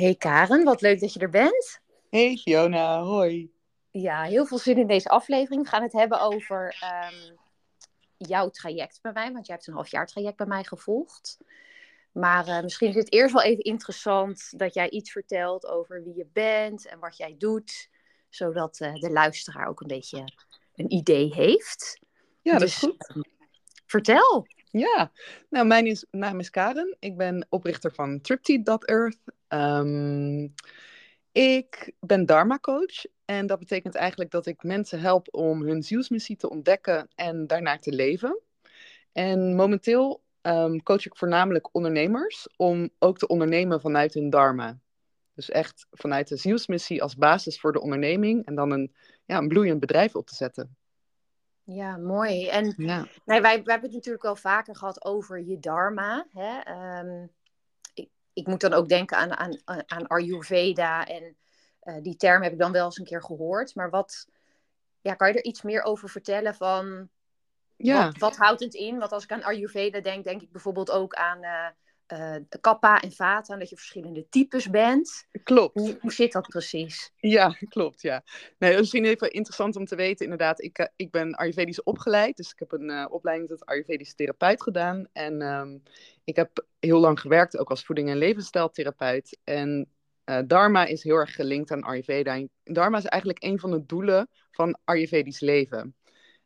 Hey Karen, wat leuk dat je er bent. Hey Fiona, hoi. Ja, heel veel zin in deze aflevering. We gaan het hebben over ehm, jouw traject bij mij, want jij hebt een half jaar traject bij mij gevolgd. Maar uh, misschien is het eerst wel even interessant dat jij iets vertelt over wie je bent en wat jij doet, zodat uh, de luisteraar ook een beetje een idee heeft. Ja, dat is dus, goed. Uh, vertel. Ja, nou, mijn is, naam is Karen. Ik ben oprichter van Triptide.earth. Um, ik ben Dharma coach en dat betekent eigenlijk dat ik mensen help om hun zielsmissie te ontdekken en daarnaar te leven. En momenteel um, coach ik voornamelijk ondernemers om ook te ondernemen vanuit hun Dharma. Dus echt vanuit de zielsmissie als basis voor de onderneming en dan een, ja, een bloeiend bedrijf op te zetten. Ja, mooi. En ja. Nee, wij, wij hebben het natuurlijk wel vaker gehad over je dharma. Hè? Um, ik, moet dan ook denken aan, aan, aan Ayurveda. En uh, die term heb ik dan wel eens een keer gehoord. Maar wat, ja, kan je er iets meer over vertellen van... Ja. Wat, wat houdt het in? Want als ik aan Ayurveda denk, denk ik bijvoorbeeld ook aan... Uh, uh, kappa en vata, dat je verschillende types bent. Klopt. Hoe, hoe zit dat precies? Ja, klopt, ja. Nee, misschien even interessant om te weten, inderdaad. Ik, uh, ik ben Ayurvedisch opgeleid, dus ik heb een uh, opleiding tot Ayurvedisch therapeut gedaan. En um, ik heb heel lang gewerkt, ook als voeding- en levensstijltherapeut. En Dharma is heel erg gelinkt aan Ayurveda. En Dharma is eigenlijk een van de doelen van Ayurvedisch leven.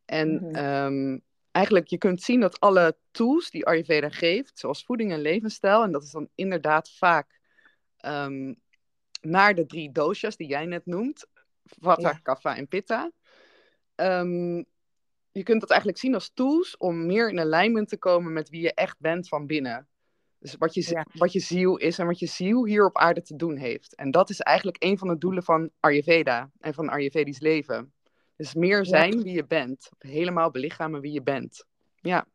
En mm -hmm. um, eigenlijk, je kunt zien dat alle tools die Ayurveda geeft, zoals voeding en levensstijl, en dat is dan inderdaad vaak um, naar de drie doshas die jij net noemt, Vata, ja. Kapha en Pitta. Um, je kunt dat eigenlijk zien als tools om meer in alignment te komen met wie je echt bent van binnen. Dus wat je, ja. wat je ziel is en wat je ziel hier op aarde te doen heeft. En dat is eigenlijk een van de doelen van Ayurveda en van Ayurvedisch leven. Dus meer zijn ja. wie je bent. Helemaal belichamen wie je bent. Ja.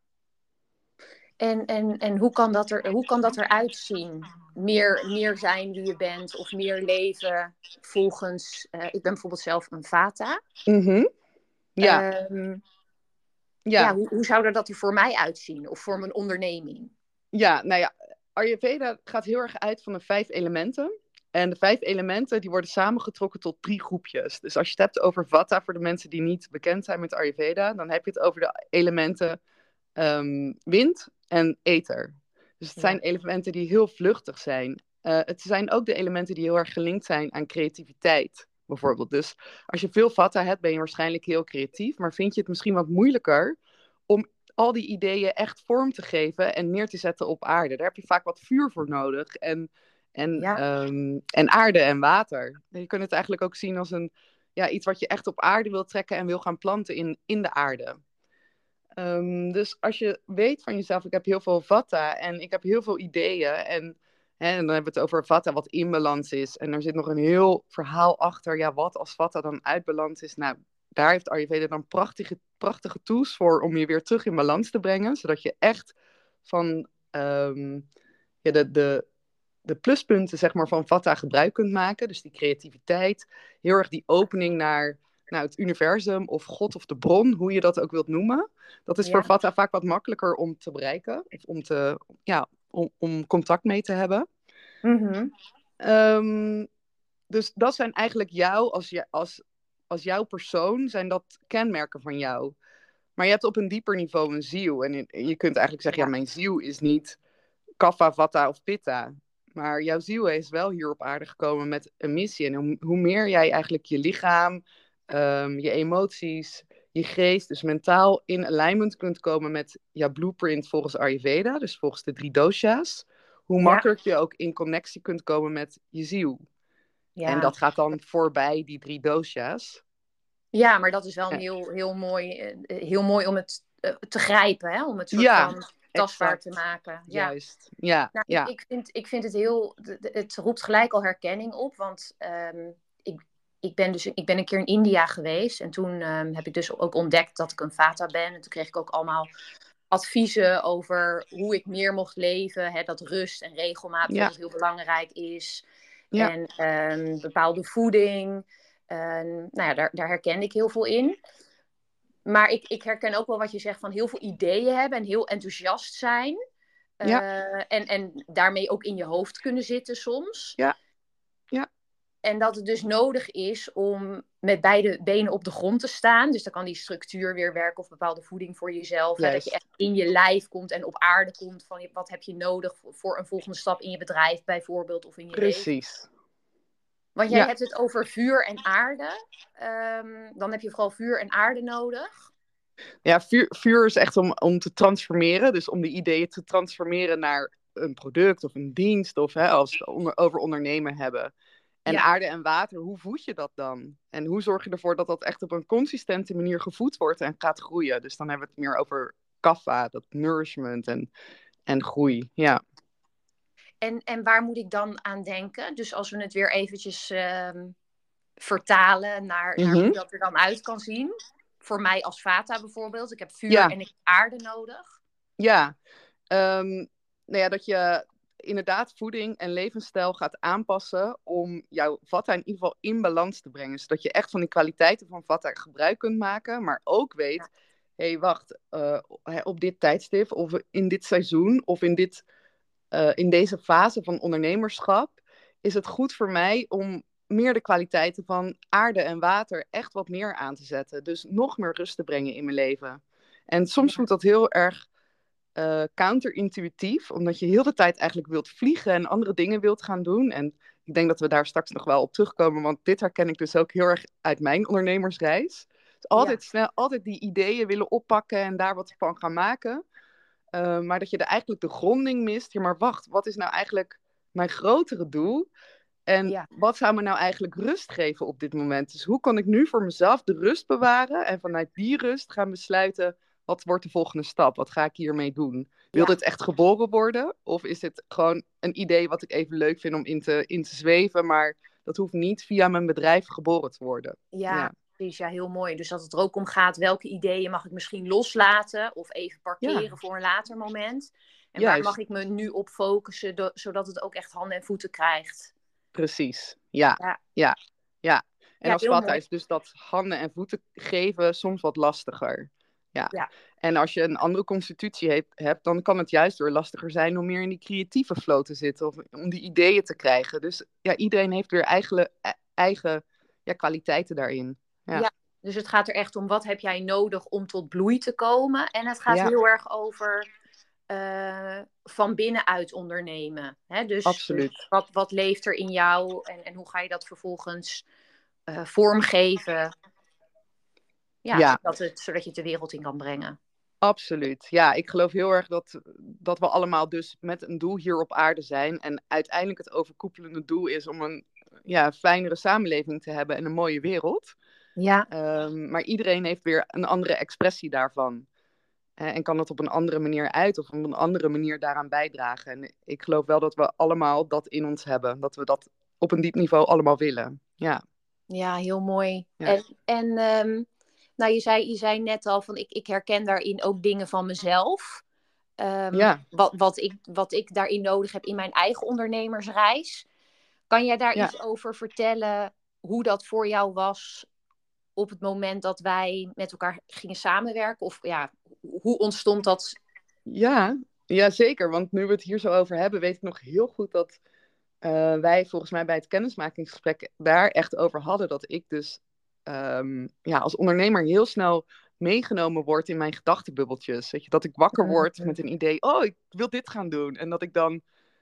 En, en, en hoe, kan dat er, hoe kan dat eruit zien? Meer, meer zijn wie je bent of meer leven volgens... Uh, ik ben bijvoorbeeld zelf een vata. Mm -hmm. Ja. Um, ja. ja hoe, hoe zou er dat er voor mij uitzien? Of voor mijn onderneming? Ja, nou ja, Ayurveda gaat heel erg uit van de vijf elementen. En de vijf elementen die worden samengetrokken tot drie groepjes. Dus als je het hebt over Vata, voor de mensen die niet bekend zijn met Ayurveda, dan heb je het over de elementen um, wind en ether. Dus het ja. zijn elementen die heel vluchtig zijn. Uh, het zijn ook de elementen die heel erg gelinkt zijn aan creativiteit, bijvoorbeeld. Dus als je veel Vata hebt, ben je waarschijnlijk heel creatief, maar vind je het misschien wat moeilijker om al die ideeën echt vorm te geven en neer te zetten op aarde. Daar heb je vaak wat vuur voor nodig. En en, ja. um, en aarde en water. Je kunt het eigenlijk ook zien als een, ja, iets wat je echt op aarde wil trekken en wil gaan planten in, in de aarde. Um, dus als je weet van jezelf, ik heb heel veel vata en ik heb heel veel ideeën. En, en dan hebben we het over vata wat in balans is. En er zit nog een heel verhaal achter. Ja, wat als vata dan uit balans is? Nou, daar heeft Ayurveda dan prachtige, prachtige tools voor om je weer terug in balans te brengen. Zodat je echt van um, ja, de, de, de pluspunten zeg maar, van Vata gebruik kunt maken. Dus die creativiteit, heel erg die opening naar nou, het universum of God of de bron, hoe je dat ook wilt noemen. Dat is ja. voor Vata vaak wat makkelijker om te bereiken, of om, te, ja, om, om contact mee te hebben. -hmm. um, dus dat zijn eigenlijk jou, als, je, als, als jouw persoon, zijn dat kenmerken van jou. Maar je hebt op een dieper niveau een ziel. En je kunt eigenlijk zeggen, ja, ja mijn ziel is niet Kapha, Vata of Pitta. Maar jouw ziel is wel hier op aarde gekomen met een missie. En hoe, hoe meer jij eigenlijk je lichaam, um, je emoties, je geest, dus mentaal in alignment kunt komen met jouw blueprint volgens Ayurveda, dus volgens de drie dosha's, hoe makkelijk ja. je ook in connectie kunt komen met je ziel. Ja. En dat gaat dan voorbij die drie dosha's. Ja, maar dat is wel een heel, heel, mooi, eh, heel mooi om het eh, te grijpen, hè? om het soort ja. van tastbaar exact. te maken. Ja. Juist, ja. Nou, ja. Ik, vind, ik vind het heel, het roept gelijk al herkenning op, want um, ik, ben dus, ik ben een keer in India geweest en toen um, heb ik dus ook ontdekt dat ik een vata ben. En toen kreeg ik ook allemaal adviezen over hoe ik meer mocht leven, hè, dat rust en regelmaat ja. heel belangrijk is. Ja. En um, bepaalde voeding. nou ja, daar, daar herkende ik heel veel in maar ik, ik herken ook wel wat je zegt van heel veel ideeën hebben en heel enthousiast zijn. Ja. Uh, en, en daarmee ook in je hoofd kunnen zitten soms. Ja. En dat het dus nodig is om met beide benen op de grond te staan. Dus dan kan die structuur weer werken of bepaalde voeding voor jezelf. Hè, dat je echt in je lijf komt en op aarde komt van wat heb je nodig voor een volgende stap in je bedrijf bijvoorbeeld of in je Precies. leven. Want jij hebt het over vuur en aarde. Ehm, dan heb je vooral vuur en aarde nodig. Ja, vuur, vuur is echt om, om te transformeren. Dus om de ideeën te transformeren naar een product of een dienst. Of hè, als we het onder, over ondernemen hebben. En aarde en water, hoe voed je dat dan? En hoe zorg je ervoor dat dat echt op een consistente manier gevoed wordt en gaat groeien? Dus dan hebben we het meer over kaffa, dat nourishment en, en groei. Ja. En, en waar moet ik dan aan denken? Dus als we het weer eventjes ehm, vertalen naar, naar, hoe mhm. dat er dan uit kan zien. Voor mij als Vata bijvoorbeeld. Ik heb vuur en ik heb aarde nodig. Ja, um, nou ja, dat je inderdaad voeding en levensstijl gaat aanpassen om jouw Vata in ieder geval in balans te brengen. Zodat je echt van die kwaliteiten van Vata gebruik kunt maken, maar ook weet, hé hey, wacht, uh, op dit tijdstip of in dit seizoen of in dit uh, in deze fase van ondernemerschap is het goed voor mij om meer de kwaliteiten van aarde en water echt wat meer aan te zetten. Dus nog meer rust te brengen in mijn leven. En soms voelt dat heel erg uh, counterintuïtief, omdat je heel de tijd eigenlijk wilt vliegen en andere dingen wilt gaan doen. En ik denk dat we daar straks nog wel op terugkomen, want dit herken ik dus ook heel erg uit mijn ondernemersreis. Dus altijd snel, altijd die ideeën willen oppakken en daar wat van gaan maken. Uh, maar dat je er eigenlijk de gronding mist. Ja, maar wacht, wat is nou eigenlijk mijn grotere doel? En wat zou me nou eigenlijk rust geven op dit moment? Dus hoe kan ik nu voor mezelf de rust bewaren en vanuit die rust gaan besluiten wat wordt de volgende stap? Wat ga ik hiermee doen? Wil dit echt geboren worden? Of is dit gewoon een idee wat ik even leuk vind om in te, in te zweven, maar dat hoeft niet via mijn bedrijf geboren te worden? ja ja, heel mooi. Dus dat het er ook om gaat, welke ideeën mag ik misschien loslaten of even parkeren voor een later moment. En waar mag ik me nu op focussen, zodat het ook echt handen en voeten krijgt. Precies, ja, ja, ja. ja. En als vader is dus dat handen en voeten geven soms wat lastiger. Ja. ja. En als je een andere constitutie hebt, dan kan het juist weer lastiger zijn om meer in die creatieve flow te zitten of om die ideeën te krijgen. Dus ja, iedereen heeft weer eigen, e-, eigen ja, kwaliteiten daarin. Ja. Dus het gaat er echt om wat heb jij nodig om tot bloei te komen. En het gaat heel erg over uh, van binnenuit ondernemen. Hè? Dus, Absoluut. wat, wat leeft er in jou en, en hoe ga je dat vervolgens uh, vormgeven? Ja, ja. Zodat, het, zodat je het de wereld in kan brengen. Absoluut. Ja, ik geloof heel erg dat, dat we allemaal dus met een doel hier op aarde zijn. En uiteindelijk het overkoepelende doel is om een ja, fijnere samenleving te hebben en een mooie wereld. Ja. Ehm, maar iedereen heeft weer een andere expressie daarvan. en kan het op een andere manier uit of op een andere manier daaraan bijdragen. En ik geloof wel dat we allemaal dat in ons hebben. Dat we dat op een diep niveau allemaal willen. Ja, ja heel mooi. En, en ehm, nou, je, zei, je zei net al van ik, ik herken daarin ook dingen van mezelf. Um, ja. wat, wat, ik, wat ik daarin nodig heb in mijn eigen ondernemersreis. Kan jij daar iets over vertellen hoe dat voor jou was op het moment dat wij met elkaar gingen samenwerken? Of ja, hoe ontstond dat? Ja, ja, zeker. Want nu we het hier zo over hebben, weet ik nog heel goed dat uh, wij volgens mij bij het kennismakingsgesprek daar echt over hadden. Dat ik dus um, ja, als ondernemer heel snel meegenomen word in mijn gedachtenbubbeltjes. Weet je, dat ik wakker word met een idee, oh, ik wil dit gaan doen. En dat ik dan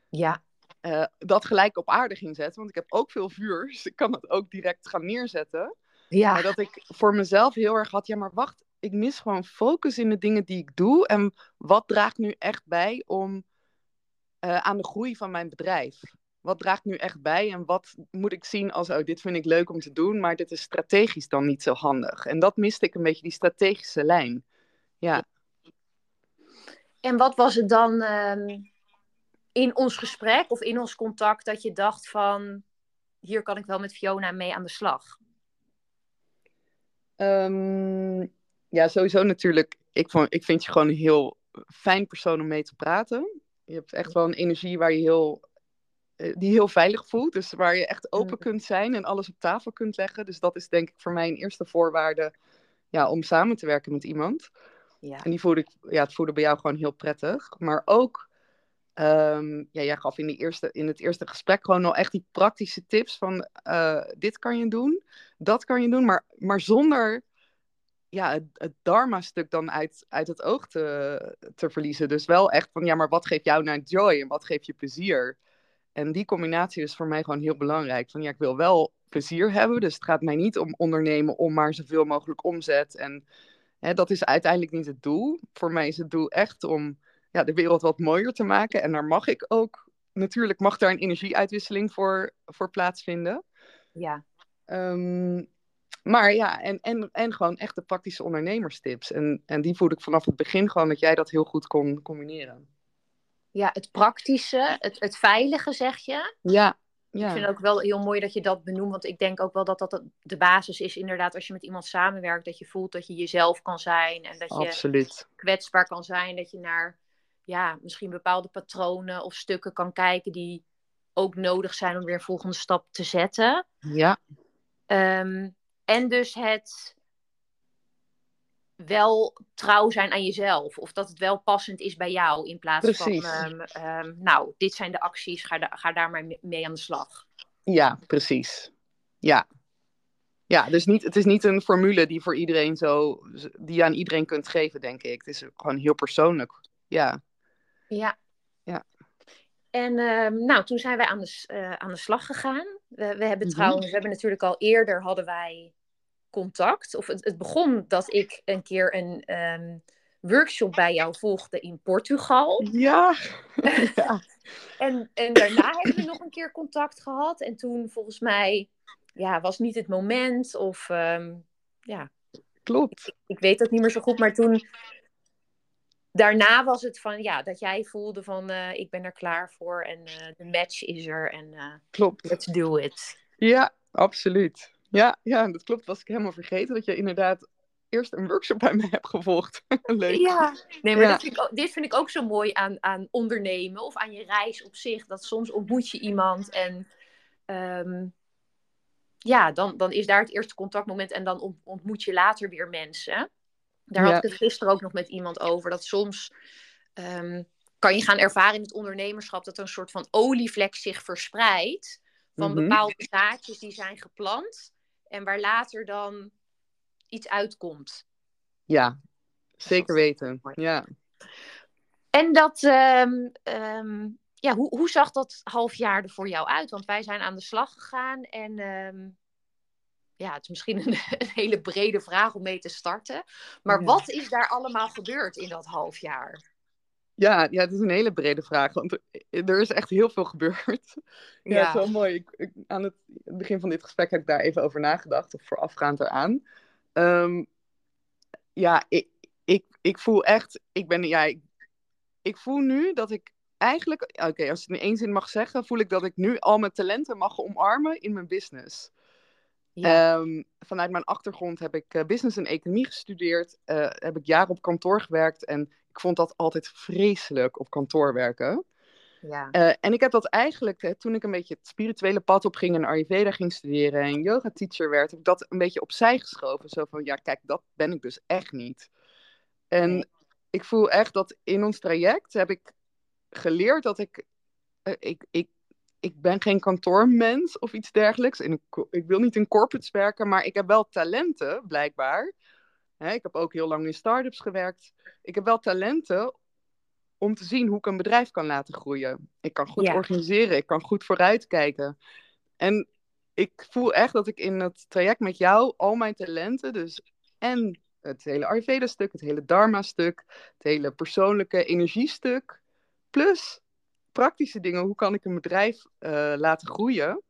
ja. Uh, dat gelijk op aarde ging zetten. Want ik heb ook veel vuur, dus ik kan het ook direct gaan neerzetten. Ja. Maar dat ik voor mezelf heel erg had, ja, maar wacht, ik mis gewoon focus in de dingen die ik doe. En wat draagt nu echt bij om uh, aan de groei van mijn bedrijf? Wat draagt nu echt bij en wat moet ik zien als, oh, dit vind ik leuk om te doen, maar dit is strategisch dan niet zo handig. En dat miste ik een beetje, die strategische lijn. Ja. En wat was het dan um, in ons gesprek of in ons contact dat je dacht van, hier kan ik wel met Fiona mee aan de slag? Um, ja, sowieso natuurlijk. Ik, vond, ik vind je gewoon een heel fijn persoon om mee te praten. Je hebt echt wel een energie waar je heel, die heel veilig voelt. Dus waar je echt open kunt zijn en alles op tafel kunt leggen. Dus dat is denk ik voor mij een eerste voorwaarde ja, om samen te werken met iemand. Ja. En die voelde ik, ja, het voelde bij jou gewoon heel prettig. Maar ook Ehm, ja, jij gaf in, die eerste, in het eerste gesprek gewoon al echt die praktische tips van uh, dit kan je doen, dat kan je doen, maar, maar zonder ja, het, het dharma-stuk dan uit, uit het oog te, te verliezen. Dus wel echt van ja, maar wat geeft jou nou joy en wat geeft je plezier? En die combinatie is voor mij gewoon heel belangrijk. Van ja, ik wil wel plezier hebben, dus het gaat mij niet om ondernemen om maar zoveel mogelijk omzet. En hè, dat is uiteindelijk niet het doel. Voor mij is het doel echt om ja, de wereld wat mooier te maken. En daar mag ik ook, natuurlijk mag daar een energieuitwisseling voor, voor plaatsvinden. Ja. Um, maar ja, en, en, en gewoon echt de praktische ondernemerstips. En, en die voelde ik vanaf het begin gewoon dat jij dat heel goed kon combineren. Ja, het praktische, het, het veilige zeg je. Ja, ja. Ik vind het ook wel heel mooi dat je dat benoemt. Want ik denk ook wel dat dat de basis is, inderdaad, als je met iemand samenwerkt, dat je voelt dat je jezelf kan zijn. En dat je Absoluut. kwetsbaar kan zijn. Dat je naar ja, misschien bepaalde patronen of stukken kan kijken die ook nodig zijn om weer een volgende stap te zetten. Ja. Um, en dus het wel trouw zijn aan jezelf. Of dat het wel passend is bij jou. In plaats van, um, um, nou, dit zijn de acties, ga, ga daar maar mee aan de slag. Ja, precies. Ja. Ja, dus niet, het is niet een formule die voor iedereen zo, die je aan iedereen kunt geven, denk ik. Het is gewoon heel persoonlijk. Ja. Ja. Ja. En um, nou, toen zijn wij aan de, uh, aan de slag gegaan. We, we hebben mhm. trouwens, we hebben natuurlijk al eerder hadden wij contact. Of het, het begon dat ik een keer een um, workshop bij jou volgde in Portugal. Ja. ja. en, en daarna hebben we nog een keer contact gehad. En toen volgens mij ja, was niet het moment. Of um, ja. Klopt. Ik, ik, weet dat niet meer zo goed. Maar toen. Daarna was het van ja, dat jij voelde van uh, ik ben er klaar voor en uh, de match is er en uh, Klopt. let's do it. Ja, absoluut. Ja, ja, dat klopt. Was ik helemaal vergeten dat je inderdaad eerst een workshop bij mij hebt gevolgd. Leuk. Ja, nee, maar Dat vind ik ook, dit vind ik ook zo mooi aan, aan ondernemen of aan je reis op zich. Dat soms ontmoet je iemand en um, ja, dan, dan is daar het eerste contactmoment en dan ontmoet je later weer mensen. Daar had ik het gisteren ook nog met iemand over. Dat soms um, kan je gaan ervaren in het ondernemerschap dat er een soort van olievlek zich verspreidt. Van mm -hmm. bepaalde zaadjes die zijn geplant. En waar later dan iets uitkomt. Ja, zeker weten. Ja. En dat, um, um, ja, hoe, hoe zag dat half jaar er voor jou uit? Want wij zijn aan de slag gegaan en um, ja, het is misschien een, een, hele brede vraag om mee te starten. Maar ja. wat is daar allemaal gebeurd in dat half jaar? Ja, ja, het is een hele brede vraag, want er is echt heel veel gebeurd. Ja, ja. het is wel mooi. Ik, ik, aan het, begin van dit gesprek heb ik daar even over nagedacht, of voorafgaand eraan. Um, ja, ik, ik, ik voel echt, ik ben, ja, ik, ik voel nu dat ik eigenlijk, oké, okay, als ik het in één zin mag zeggen, voel ik dat ik nu al mijn talenten mag omarmen in mijn business. Ja. Um, vanuit mijn achtergrond heb ik uh, business en economie gestudeerd, uh, heb ik jaren op kantoor gewerkt en ik vond dat altijd vreselijk op kantoor werken. Ja. Uh, en ik heb dat eigenlijk, hè, toen ik een beetje het spirituele pad op ging en Ayurveda ging studeren en yoga teacher werd, heb ik dat een beetje opzij geschoven. Zo van, ja, kijk, dat ben ik dus echt niet. En nee. ik voel echt dat in ons traject heb ik geleerd dat ik, uh, ik, ik, ik ben geen kantoormens of iets dergelijks. En ik, ik wil niet in corporates werken, maar ik heb wel talenten, blijkbaar. Hè, ik heb ook heel lang in start-ups gewerkt. Ik heb wel talenten om te zien hoe ik een bedrijf kan laten groeien. Ik kan goed ja. organiseren, ik kan goed vooruitkijken. En ik voel echt dat ik in het traject met jou al mijn talenten, dus en het hele Ayurveda-stuk, het hele Dharma-stuk, het hele persoonlijke energiestuk, plus praktische dingen, hoe kan ik een bedrijf uh, laten groeien,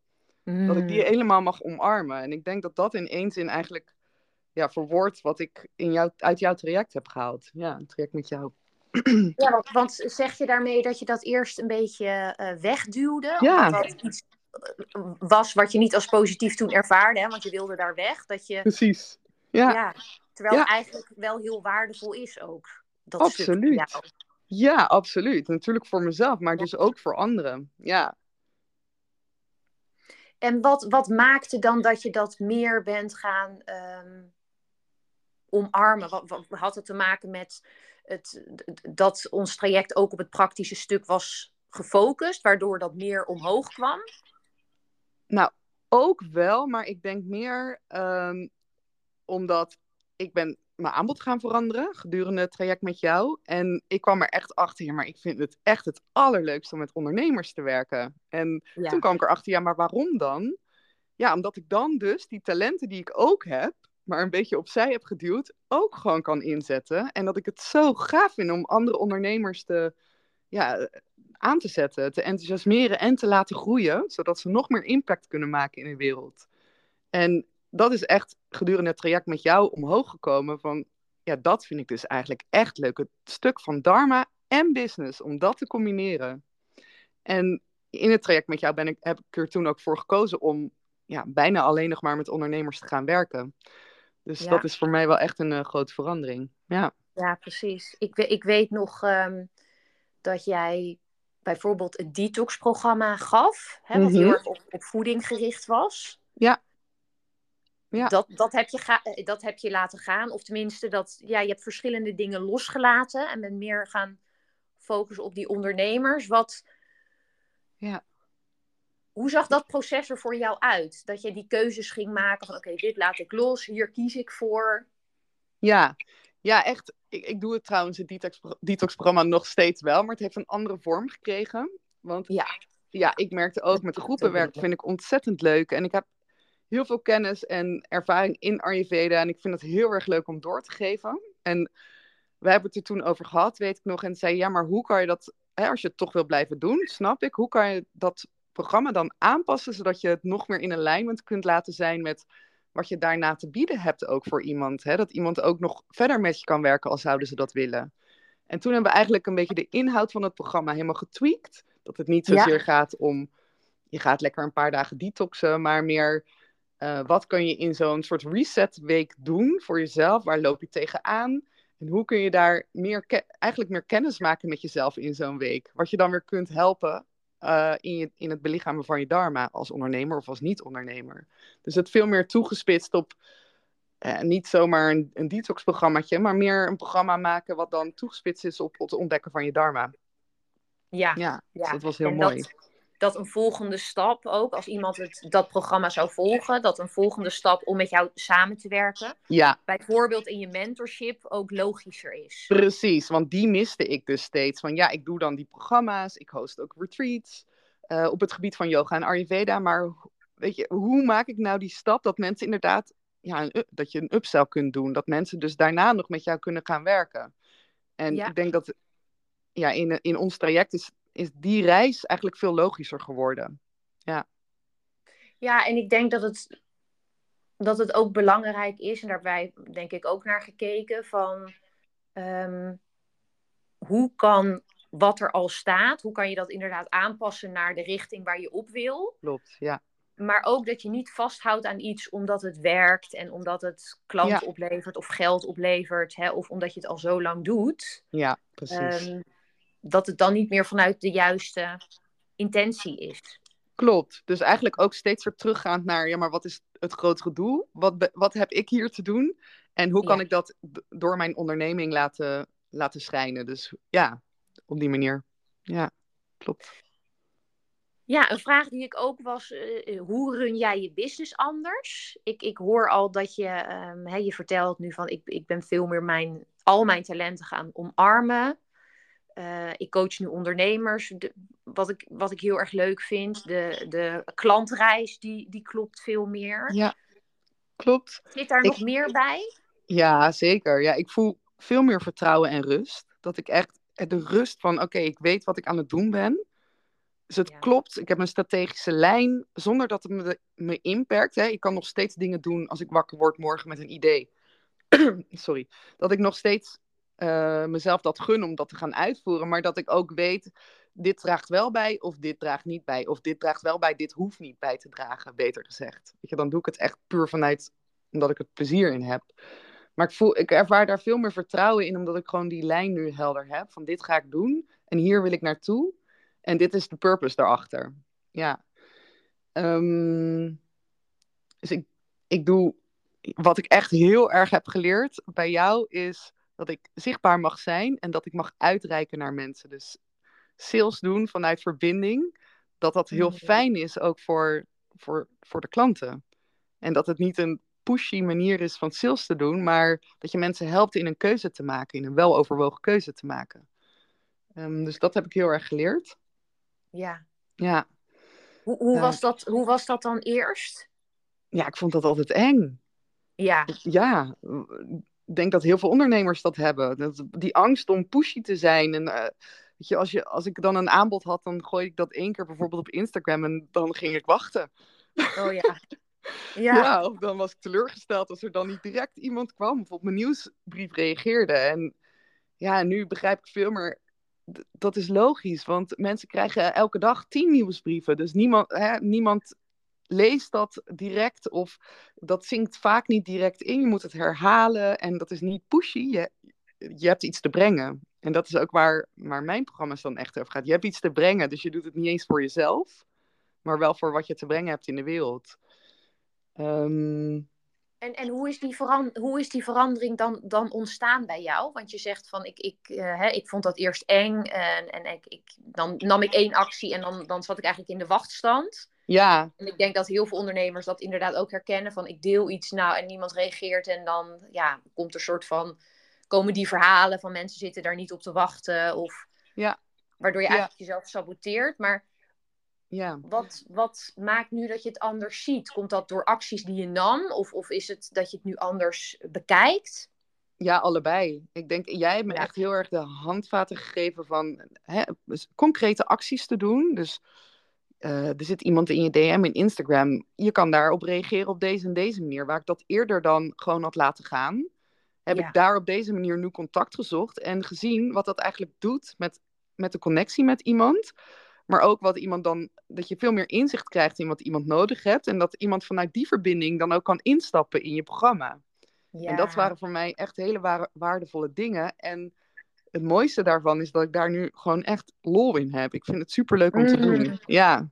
mm. dat ik die helemaal mag omarmen. En ik denk dat dat in één zin eigenlijk ja, verwoord wat ik in jou, uit jouw traject heb gehaald. Ja, een traject met jou. Ja, want, want, zeg je daarmee dat je dat eerst een beetje uh, wegduwde? Ja. Omdat dat iets was wat je niet als positief toen ervaarde, hè? want je wilde daar weg. Dat je, Precies. Ja. ja terwijl ja. het eigenlijk wel heel waardevol is ook. Dat absoluut. Ja, absoluut. Natuurlijk voor mezelf, maar dus ook voor anderen. Ja. En wat, wat maakte dan dat je dat meer bent gaan um, omarmen? Wat, wat, had het te maken met het, dat ons traject ook op het praktische stuk was gefocust, waardoor dat meer omhoog kwam? Nou, ook wel, maar ik denk meer ehm, omdat ik ben mijn aanbod gaan veranderen gedurende het traject met jou. En ik kwam er echt achter, ja, maar ik vind het echt het allerleukste om met ondernemers te werken. En toen kwam ik erachter, ja, maar waarom dan? Ja, omdat ik dan dus die talenten die ik ook heb, maar een beetje opzij heb geduwd, ook gewoon kan inzetten. En dat ik het zo gaaf vind om andere ondernemers te, ja, aan te zetten, te enthousiasmeren en te laten groeien, zodat ze nog meer impact kunnen maken in de wereld. En dat is echt gedurende het traject met jou omhoog gekomen van, ja, dat vind ik dus eigenlijk echt leuk. Het stuk van Dharma en business, om dat te combineren. En in het traject met jou ben ik, heb ik er toen ook voor gekozen om ja, bijna alleen nog maar met ondernemers te gaan werken. Dus dat is voor mij wel echt een uh, grote verandering. Ja, ja precies. Ik, ik weet nog ehm, dat jij bijvoorbeeld een detox-programma gaf, hè, wat heel mhm. erg op, op voeding gericht was. Ja. Ja. Dat, dat, heb je ga, eh, dat heb je laten gaan. Of tenminste, dat, ja, je hebt verschillende dingen losgelaten en bent meer gaan focussen op die ondernemers. Wat, ja. Hoe zag dat proces er voor jou uit? Dat je die keuzes ging maken van oké, dit laat ik los, hier kies ik voor. Ja, ja echt. Ik, ik doe het trouwens, het detox, detox-programma nog steeds wel, maar het heeft een andere vorm gekregen. Want ja, ja ik merkte ook met groepenwerk vind ik ontzettend leuk. En ik heb heel veel kennis en ervaring in Ayurveda. En ik vind het heel erg leuk om door te geven. En we hebben het er toen over gehad, weet ik nog. En zei, ja, maar hoe kan je dat, hè, als je het toch wil blijven doen, snap ik. Hoe kan je dat programma dan aanpassen, zodat je het nog meer in alignment kunt laten zijn met wat je daarna te bieden hebt ook voor iemand. Hè? Dat iemand ook nog verder met je kan werken als zouden ze dat willen. En toen hebben we eigenlijk een beetje de inhoud van het programma helemaal getweakt. Dat het niet zozeer gaat om, je gaat lekker een paar dagen detoxen, maar meer uh, wat kun je in zo'n soort reset week doen voor jezelf? Waar loop je tegenaan? En hoe kun je daar meer eigenlijk meer kennis maken met jezelf in zo'n week? Wat je dan weer kunt helpen uh, in, je, in het belichamen van je dharma als ondernemer of als niet-ondernemer. Dus het veel meer toegespitst op uh, niet zomaar een, een detox-programmaatje, maar meer een programma maken wat dan toegespitst is op het ontdekken van je dharma. Ja, ja, dus dat was heel mooi dat een volgende stap ook, als iemand het, dat programma zou volgen, dat een volgende stap om met jou samen te werken, ja. bijvoorbeeld in je mentorship, ook logischer is. Precies, want die miste ik dus steeds. Van ja, ik doe dan die programma's, ik host ook retreats uh, op het gebied van yoga en Ayurveda, maar weet je, hoe maak ik nou die stap dat mensen inderdaad, ja, dat je een upsell kunt doen, dat mensen dus daarna nog met jou kunnen gaan werken. En ik denk dat ja, in, in ons traject is is die reis eigenlijk veel logischer geworden. Ja. Ja, en ik denk dat het, dat het ook belangrijk is, en daarbij denk ik ook naar gekeken, van ehm, hoe kan wat er al staat, hoe kan je dat inderdaad aanpassen naar de richting waar je op wil. Klopt, ja. Maar ook dat je niet vasthoudt aan iets omdat het werkt en omdat het klanten oplevert of geld oplevert, hè, of omdat je het al zo lang doet. Ja, precies. Um, dat het dan niet meer vanuit de juiste intentie is. Klopt. Dus eigenlijk ook steeds weer teruggaand naar, ja, maar wat is het grotere doel? Wat, wat heb ik hier te doen? En hoe kan ik dat door mijn onderneming laten, laten schijnen? Dus ja, op die manier. Ja, klopt. Ja, een vraag die ik ook was, uh, hoe run jij je business anders? Ik, ik hoor al dat je, um, je vertelt nu van, ik, ik ben veel meer mijn, al mijn talenten gaan omarmen. Uh, ik coach nu ondernemers. De, wat, ik, wat ik heel erg leuk vind. De, de klantreis, die, die klopt veel meer. Ja, klopt. Zit daar nog meer bij? Ja, zeker. Ja, ik voel veel meer vertrouwen en rust. Dat ik echt de rust van, oké, ik weet wat ik aan het doen ben. Dus het klopt. Ik heb een strategische lijn zonder dat het me, me inperkt. Hè. Ik kan nog steeds dingen doen als ik wakker word morgen met een idee. Sorry. Dat ik nog steeds uh, mezelf dat gun om dat te gaan uitvoeren. Maar dat ik ook weet, dit draagt wel bij of dit draagt niet bij. Of dit draagt wel bij, dit hoeft niet bij te dragen, beter gezegd. Weet je, dan doe ik het echt puur vanuit omdat ik er plezier in heb. Maar ik, voel, ik ervaar daar veel meer vertrouwen in, omdat ik gewoon die lijn nu helder heb. Van dit ga ik doen en hier wil ik naartoe. En dit is de purpose daarachter. Ja. Um, dus ik, ik doe, wat ik echt heel erg heb geleerd bij jou is dat ik zichtbaar mag zijn en dat ik mag uitreiken naar mensen. Dus sales doen vanuit verbinding, dat dat heel Mhm. fijn is ook voor, voor, voor de klanten. En dat het niet een pushy manier is van sales te doen, maar dat je mensen helpt in een keuze te maken, in een weloverwogen keuze te maken. Ehm, dus dat heb ik heel erg geleerd. Ja. Ja. Hoe, hoe, Ja. was dat, hoe was dat dan eerst? ja, ik vond dat altijd eng. Ja, Ja, denk dat heel veel ondernemers dat hebben. Dat, die angst om pushy te zijn. En eh, weet je, als, je, als ik dan een aanbod had, dan gooi ik dat één keer bijvoorbeeld op Instagram en dan ging ik wachten. oh ja. Ja. Ja, of dan was ik teleurgesteld als er dan niet direct iemand kwam of op mijn nieuwsbrief reageerde. En ja, nu begrijp ik veel meer. Dat is logisch, want mensen krijgen elke dag tien nieuwsbrieven. Dus niemand, hè, niemand leest dat direct of dat zinkt vaak niet direct in. Je moet het herhalen en dat is niet pushy. Je, je hebt iets te brengen. En dat is ook waar, waar mijn programma's dan echt over gaat. Je hebt iets te brengen, dus je doet het niet eens voor jezelf, maar wel voor wat je te brengen hebt in de wereld. Ehm, En, en hoe, is die hoe is die verandering dan, dan ontstaan bij jou? Want je zegt van ik, ik, eh, hè, ik vond dat eerst eng en, en ik, ik, dan nam ik één actie en dan, dan zat ik eigenlijk in de wachtstand. Ja, En ik denk dat heel veel ondernemers dat inderdaad ook herkennen van ik deel iets nou en niemand reageert en dan ja, komt er een soort van, komen die verhalen van mensen zitten daar niet op te wachten of Ja. waardoor je Ja. eigenlijk jezelf saboteert. Maar ja. wat, wat maakt nu dat je het anders ziet? Komt dat door acties die je nam? Of, of is het dat je het nu anders bekijkt? Ja, allebei. Ik denk, jij hebt me Ja. echt heel erg de handvaten gegeven van hè, concrete acties te doen. Dus eh, er zit iemand in je DM in Instagram. Je kan daarop reageren op deze en deze manier. Waar ik dat eerder dan gewoon had laten gaan, heb Ja. ik daar op deze manier nu contact gezocht en gezien wat dat eigenlijk doet met, met de connectie met iemand. Maar ook wat iemand dan, dat je veel meer inzicht krijgt in wat iemand nodig hebt. En dat iemand vanuit die verbinding dan ook kan instappen in je programma. Ja. En dat waren voor mij echt hele wa- waardevolle dingen. En het mooiste daarvan is dat ik daar nu gewoon echt lol in heb. Ik vind het superleuk om te Mm. doen. Ja,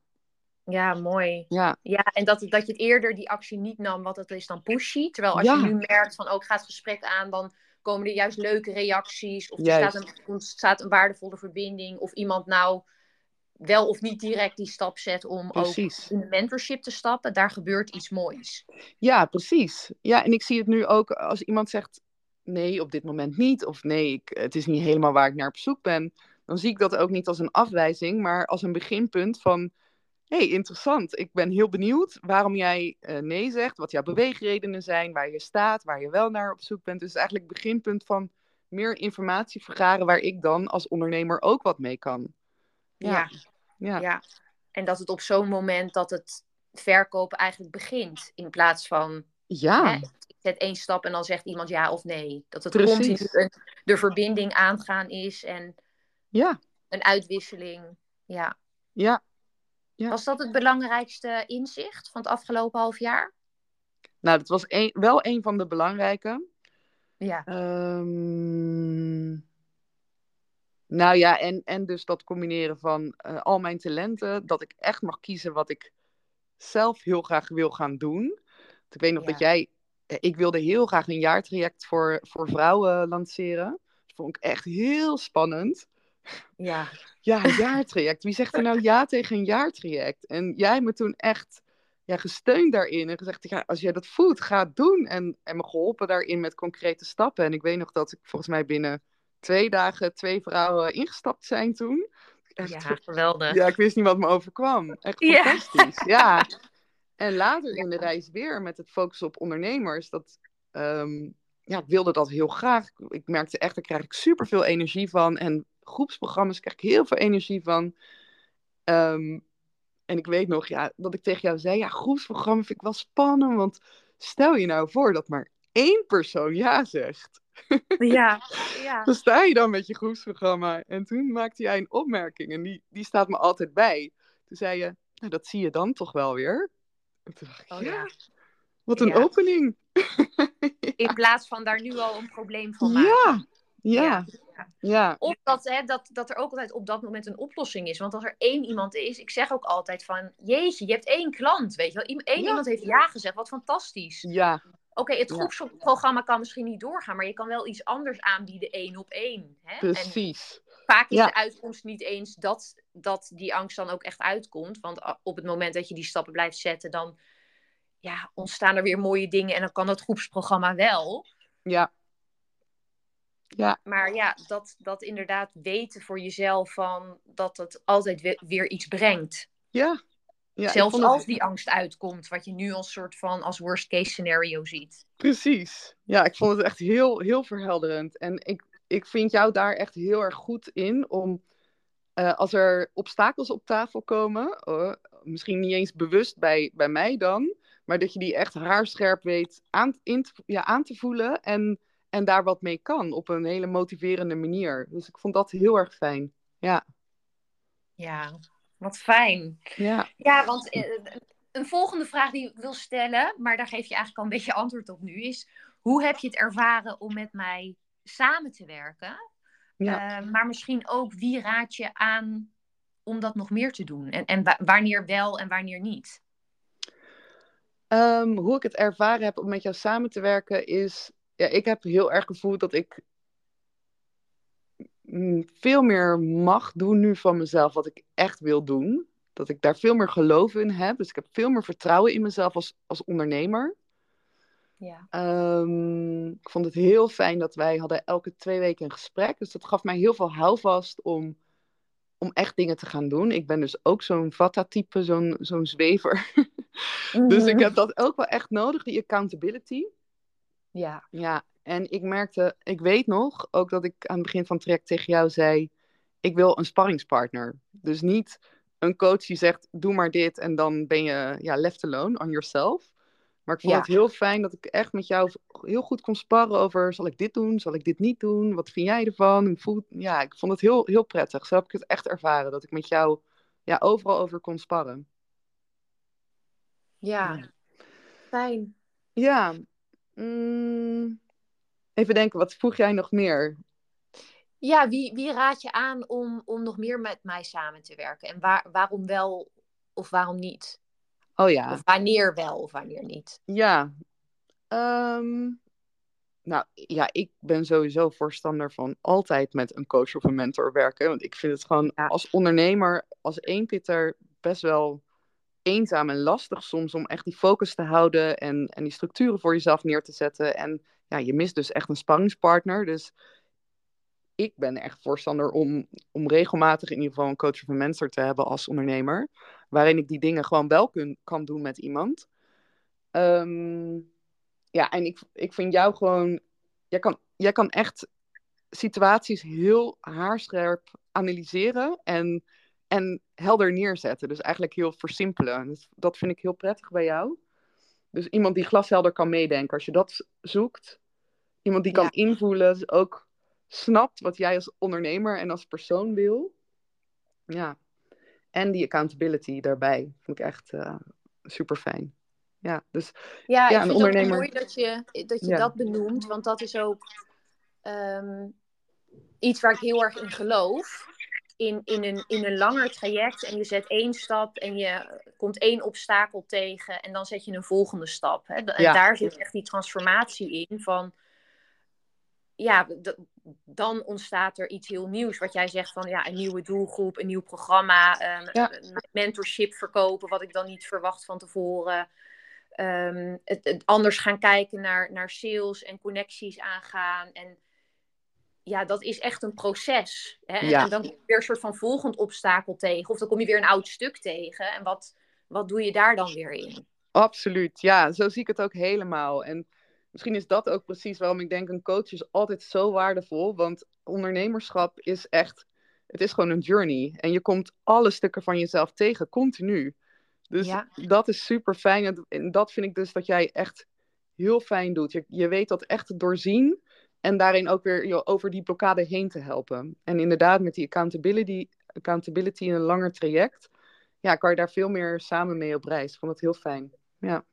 Ja, mooi. ja, Ja, en dat, dat je het eerder die actie niet nam, wat het is dan pushy. Terwijl als Ja. je nu merkt van, oh, ik ga het gesprek aan, dan komen er juist leuke reacties. Of er staat een, ontstaat een waardevolle verbinding. Of iemand nou wel of niet direct die stap zet om precies. ook in de mentorship te stappen. Daar gebeurt iets moois. Ja, precies. Ja, en ik zie het nu ook als iemand zegt: nee, op dit moment niet. Of nee, ik, het is niet helemaal waar ik naar op zoek ben. Dan zie ik dat ook niet als een afwijzing, maar als een beginpunt van: hé, hey, interessant. Ik ben heel benieuwd waarom jij eh, nee zegt, wat jouw beweegredenen zijn, waar je staat, waar je wel naar op zoek bent. Dus eigenlijk beginpunt van meer informatie vergaren waar ik dan als ondernemer ook wat mee kan. Ja. Ja, Ja. En dat het op zo'n moment dat het verkopen eigenlijk begint. In plaats van ja, Hè, zet één stap en dan zegt iemand ja of nee. Dat het Precies. continu een, de verbinding aangaan is en ja, een uitwisseling. Ja. ja. Ja. Was dat het belangrijkste inzicht van het afgelopen half jaar? Nou, dat was een, wel een van de belangrijke. Ja. Ehm, nou ja, en, en dus dat combineren van eh, al mijn talenten, dat ik echt mag kiezen wat ik zelf heel graag wil gaan doen. Want ik weet nog Ja. dat jij, ik wilde heel graag een jaartraject voor, voor vrouwen lanceren. Dat vond ik echt heel spannend. Ja. Ja, een jaartraject. Wie zegt er nou ja tegen een jaartraject? En jij hebt me toen echt ja, gesteund daarin en gezegd, ja, als jij dat voelt, ga het doen. En, en me geholpen daarin met concrete stappen. En ik weet nog dat ik volgens mij binnen twee dagen twee vrouwen ingestapt zijn toen. Echt, ja, geweldig. ja, ik wist niet wat me overkwam. Echt Ja. fantastisch. Ja. En later in de reis weer met het focussen op ondernemers. Dat, ehm, ja, ik wilde dat heel graag. Ik merkte echt, daar krijg ik superveel energie van. En groepsprogramma's krijg ik heel veel energie van. Ehm, en ik weet nog ja, dat ik tegen jou zei, ja, groepsprogramma vind ik wel spannend. Want stel je nou voor dat maar één persoon ja zegt. Ja. ja. Dan sta je dan met je groepsprogramma. En toen maakte jij een opmerking en die, die staat me altijd bij. Toen zei je, nou, dat zie je dan toch wel weer. En toen dacht ik, Oh, ja, ja. wat een Ja. opening. In plaats van daar nu al een probleem van maken. Ja, ja, Ja. ja, Of dat, hè, dat, dat er ook altijd op dat moment een oplossing is. Want als er één iemand is, ik zeg ook altijd van, jeetje, je hebt één klant, weet je wel. Ja. iemand heeft ja gezegd, wat fantastisch. ja, Oké, het groepsprogramma kan misschien niet doorgaan, maar je kan wel iets anders aanbieden één op één. Hè? En precies. Vaak is Ja. de uitkomst niet eens dat, dat die angst dan ook echt uitkomt. Want op het moment dat je die stappen blijft zetten, dan ja, ontstaan er weer mooie dingen. En dan kan dat groepsprogramma wel. Ja. Ja, Maar ja, dat, dat inderdaad weten voor jezelf van dat het altijd we- weer iets brengt. ja. ja Zelfs het- als die angst uitkomt, wat je nu als soort van als worst case scenario ziet. Precies. Ja, ik vond het echt heel, heel verhelderend. En ik, ik vind jou daar echt heel erg goed in om, eh, als er obstakels op tafel komen, eh, misschien niet eens bewust bij, bij mij dan, maar dat je die echt haarscherp weet aan, in ja, aan te voelen en, en daar wat mee kan op een hele motiverende manier. Dus ik vond dat heel erg fijn. Ja, Ja, wat fijn. ja. Ja, want eh, een volgende vraag die ik wil stellen, maar daar geef je eigenlijk al een beetje antwoord op nu, is hoe heb je het ervaren om met mij samen te werken? Ja. Eh, maar misschien ook wie raad je aan om dat nog meer te doen? En, en wa- wanneer wel en wanneer niet? Ehm, hoe ik het ervaren heb om met jou samen te werken is... Ja, ik heb heel erg gevoeld dat ik veel meer mag doen nu van mezelf wat ik echt wil doen. Dat ik daar veel meer geloof in heb. Dus ik heb veel meer vertrouwen in mezelf als, als ondernemer. Ja. Ehm, ik vond het heel fijn dat wij hadden elke twee weken een gesprek. Dus dat gaf mij heel veel houvast om, om echt dingen te gaan doen. Ik ben dus ook zo'n Vata-type, zo'n zo'n zwever. dus ik heb dat ook wel echt nodig, die accountability. Ja. Ja, en ik merkte, ik weet nog ook dat ik aan het begin van het traject tegen jou zei: ik wil een sparringspartner. Dus niet een coach die zegt: doe maar dit en dan ben je ja, left alone on yourself. Maar ik vond Ja. het heel fijn dat ik echt met jou heel goed kon sparren over: zal ik dit doen, zal ik dit niet doen? Wat vind jij ervan? Ja, ik vond het heel, heel prettig. Zo heb ik het echt ervaren dat ik met jou ja, overal over kon sparren. Ja. Fijn. Ja, mm, even denken, wat vroeg jij nog meer? Ja, wie, wie raad je aan om, om nog meer met mij samen te werken? En waar, waarom wel of waarom niet? Oh ja. Of wanneer wel of wanneer niet? Ja. Ehm, nou ja, ik ben sowieso voorstander van altijd met een coach of een mentor werken. Want ik vind het gewoon Ja. als ondernemer, als eenpitter, best wel eenzaam en lastig soms om echt die focus te houden en, en die structuren voor jezelf neer te zetten. En ja, je mist dus echt een sparringspartner. Dus ik ben echt voorstander om, om regelmatig in ieder geval een coach of een mentor te hebben als ondernemer. Waarin ik die dingen gewoon wel kun, kan doen met iemand. Ehm, ja, en ik, ik vind jou gewoon. Jij kan, jij kan echt situaties heel haarscherp analyseren en, en helder neerzetten. Dus eigenlijk heel versimpelen. Dus dat vind ik heel prettig bij jou. Dus iemand die glashelder kan meedenken. Als je dat zoekt, iemand die kan Ja. invoelen, dus ook snapt wat jij als ondernemer en als persoon wil. Ja. En die accountability daarbij vind ik echt super fijn. Ja, dus Ja, Ja, ik een vind het ook mooi dat je, dat, je Ja. dat benoemt, want dat is ook ehm, iets waar ik heel erg in geloof. In, in, een, in een langer traject en je zet één stap en je komt één obstakel tegen en dan zet je een volgende stap. Hè? En Ja. daar zit echt die transformatie in van, ja, dan ontstaat er iets heel nieuws. Wat jij zegt van, ja, een nieuwe doelgroep, een nieuw programma, Ja. mentorship verkopen, wat ik dan niet verwacht van tevoren. Ehm, het, het anders gaan kijken naar, naar sales en connecties aangaan. En ja, dat is echt een proces. Hè? En, Ja. en dan kom je weer een soort van volgend obstakel tegen. Of dan kom je weer een oud stuk tegen. En wat, wat doe je daar dan weer in? Absoluut, ja, zo zie ik het ook helemaal. En misschien is dat ook precies waarom ik denk een coach is altijd zo waardevol. Want ondernemerschap is echt, het is gewoon een journey. En je komt alle stukken van jezelf tegen, continu. Dus Ja. dat is super fijn. En- dat vind ik dus dat jij echt heel fijn doet. Je, je weet dat echt te doorzien. En daarin ook weer je over die blokkade heen te helpen. En inderdaad, met die accountability, accountability in een langer traject. Ja, kan je daar veel meer samen mee op reis. Ik vond het heel fijn. Ja.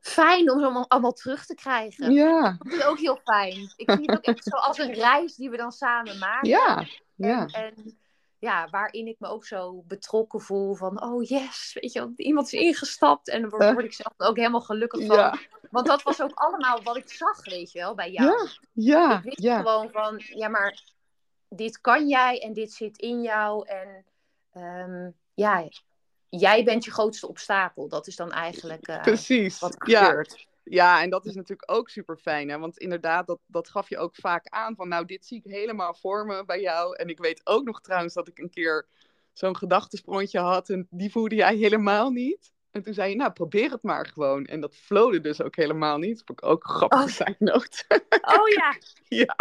Fijn om ze allemaal, allemaal terug te krijgen. Ja. Dat is ook heel fijn. Ik zie het ook echt zo als een reis die we dan samen maken. Ja. Ja. En, en ja, waarin ik me ook zo betrokken voel van, oh yes, weet je, iemand is ingestapt en dan word, word ik zelf ook helemaal gelukkig van. Ja. Want dat was ook allemaal wat ik zag, weet je wel, bij jou. Ja, ja, ik wist ja. gewoon van, ja, maar dit kan jij en dit zit in jou en ehm, ja, jij bent je grootste obstakel. Dat is dan eigenlijk eh, Precies. wat er Ja, gebeurt. Ja, en dat is natuurlijk ook super fijn. Want inderdaad, dat, dat gaf je ook vaak aan van nou, dit zie ik helemaal voor me bij jou. En ik weet ook nog trouwens dat ik een keer zo'n gedachtesprongetje had en die voelde jij helemaal niet. En toen zei je, nou, probeer het maar gewoon. En dat flowde dus ook helemaal niet. Dat vond ik ook een grappige Oh. note. Oh ja, ja,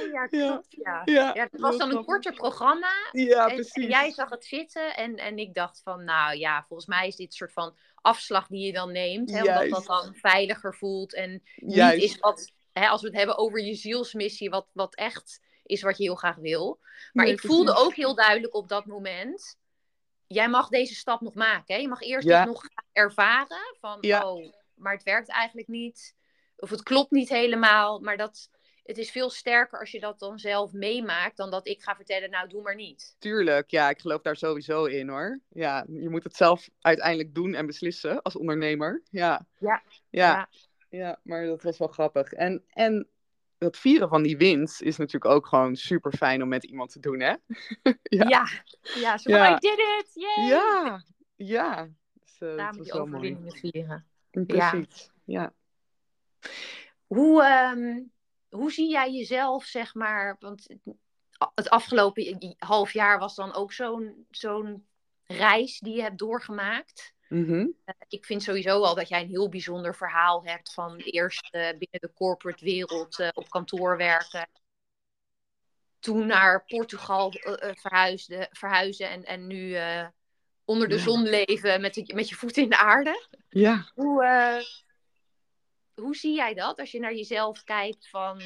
oh ja, Ja. klopt, ja. ja. Ja, het was dan een grappig. korter programma. Ja, en, precies. en jij zag het zitten en, en ik dacht van, nou ja, volgens mij is dit een soort van afslag die je dan neemt. Hè, omdat Juist. dat dan veiliger voelt en Juist. niet is wat, hè, als we het hebben over je zielsmissie, wat, wat echt is wat je heel graag wil. Maar Nee, ik voelde ook heel duidelijk op dat moment, jij mag deze stap nog maken. Hè? Je mag eerst Ja. dit nog ervaren van, Ja. oh, maar het werkt eigenlijk niet. Of het klopt niet helemaal, maar dat... Het is veel sterker als je dat dan zelf meemaakt dan dat ik ga vertellen, nou doe maar niet. Tuurlijk, ja, ik geloof daar sowieso in hoor. Ja, je moet het zelf uiteindelijk doen en beslissen als ondernemer. Ja, Ja. ja, ja, maar dat was wel grappig. En, en het vieren van die winst is natuurlijk ook gewoon super fijn om met iemand te doen, hè? Ja, Ja. ja. zo Ja. van, I did it! Yay! Ja, ja. Dus, eh, Daar dat moet je overwinningen vieren. Precies, ja. Hoe, ehm, hoe zie jij jezelf, zeg maar, want het afgelopen half jaar was dan ook zo'n zo'n reis die je hebt doorgemaakt. Mhm. Eh, ik vind sowieso al dat jij een heel bijzonder verhaal hebt van eerst binnen de corporate wereld eh, op kantoor werken. Toen naar Portugal eh, verhuisde, verhuizen en, en nu onder de Ja. zon leven met, de- met je voeten in de aarde. Ja, Hoe, hoe zie jij dat als je naar jezelf kijkt van...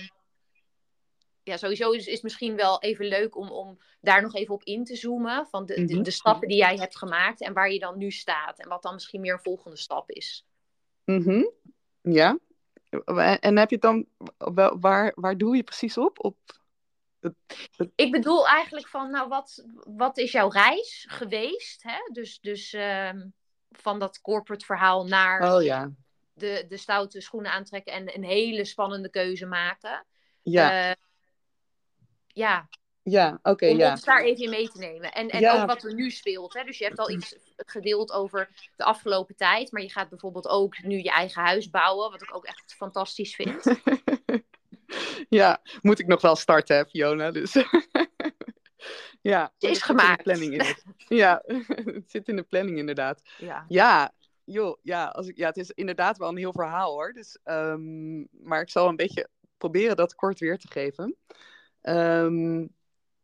Ja, sowieso is het misschien wel even leuk om, om daar nog even op in te zoomen. Van de, de, Mhm. de stappen die jij hebt gemaakt en waar je dan nu staat. En wat dan misschien meer een volgende stap is. mhm. ja. En heb je het dan, wel- waar, waar doe je precies op? op Ik bedoel eigenlijk van, nou, wat, wat is jouw reis geweest? Hè? Dus, dus ehm, van dat corporate verhaal naar oh ja, de, de stoute schoenen aantrekken en een hele spannende keuze maken. ja, Eh, ja, ja, oké, om ja. ons daar even in mee te nemen. En, en Ja. ook wat er nu speelt. Hè? Dus je hebt al iets gedeeld over de afgelopen tijd. Maar je gaat bijvoorbeeld ook nu je eigen huis bouwen. Wat ik ook echt fantastisch vind. ja, moet ik nog wel starten, hè, Fiona. Dus ja, Het is dat zit in de gemaakt. planning in. Ja, het zit in de planning inderdaad. Ja. Ja, joh, ja, als ik, ja, het is inderdaad wel een heel verhaal hoor. Dus, ehm, maar ik zal een beetje proberen dat kort weer te geven. Ehm,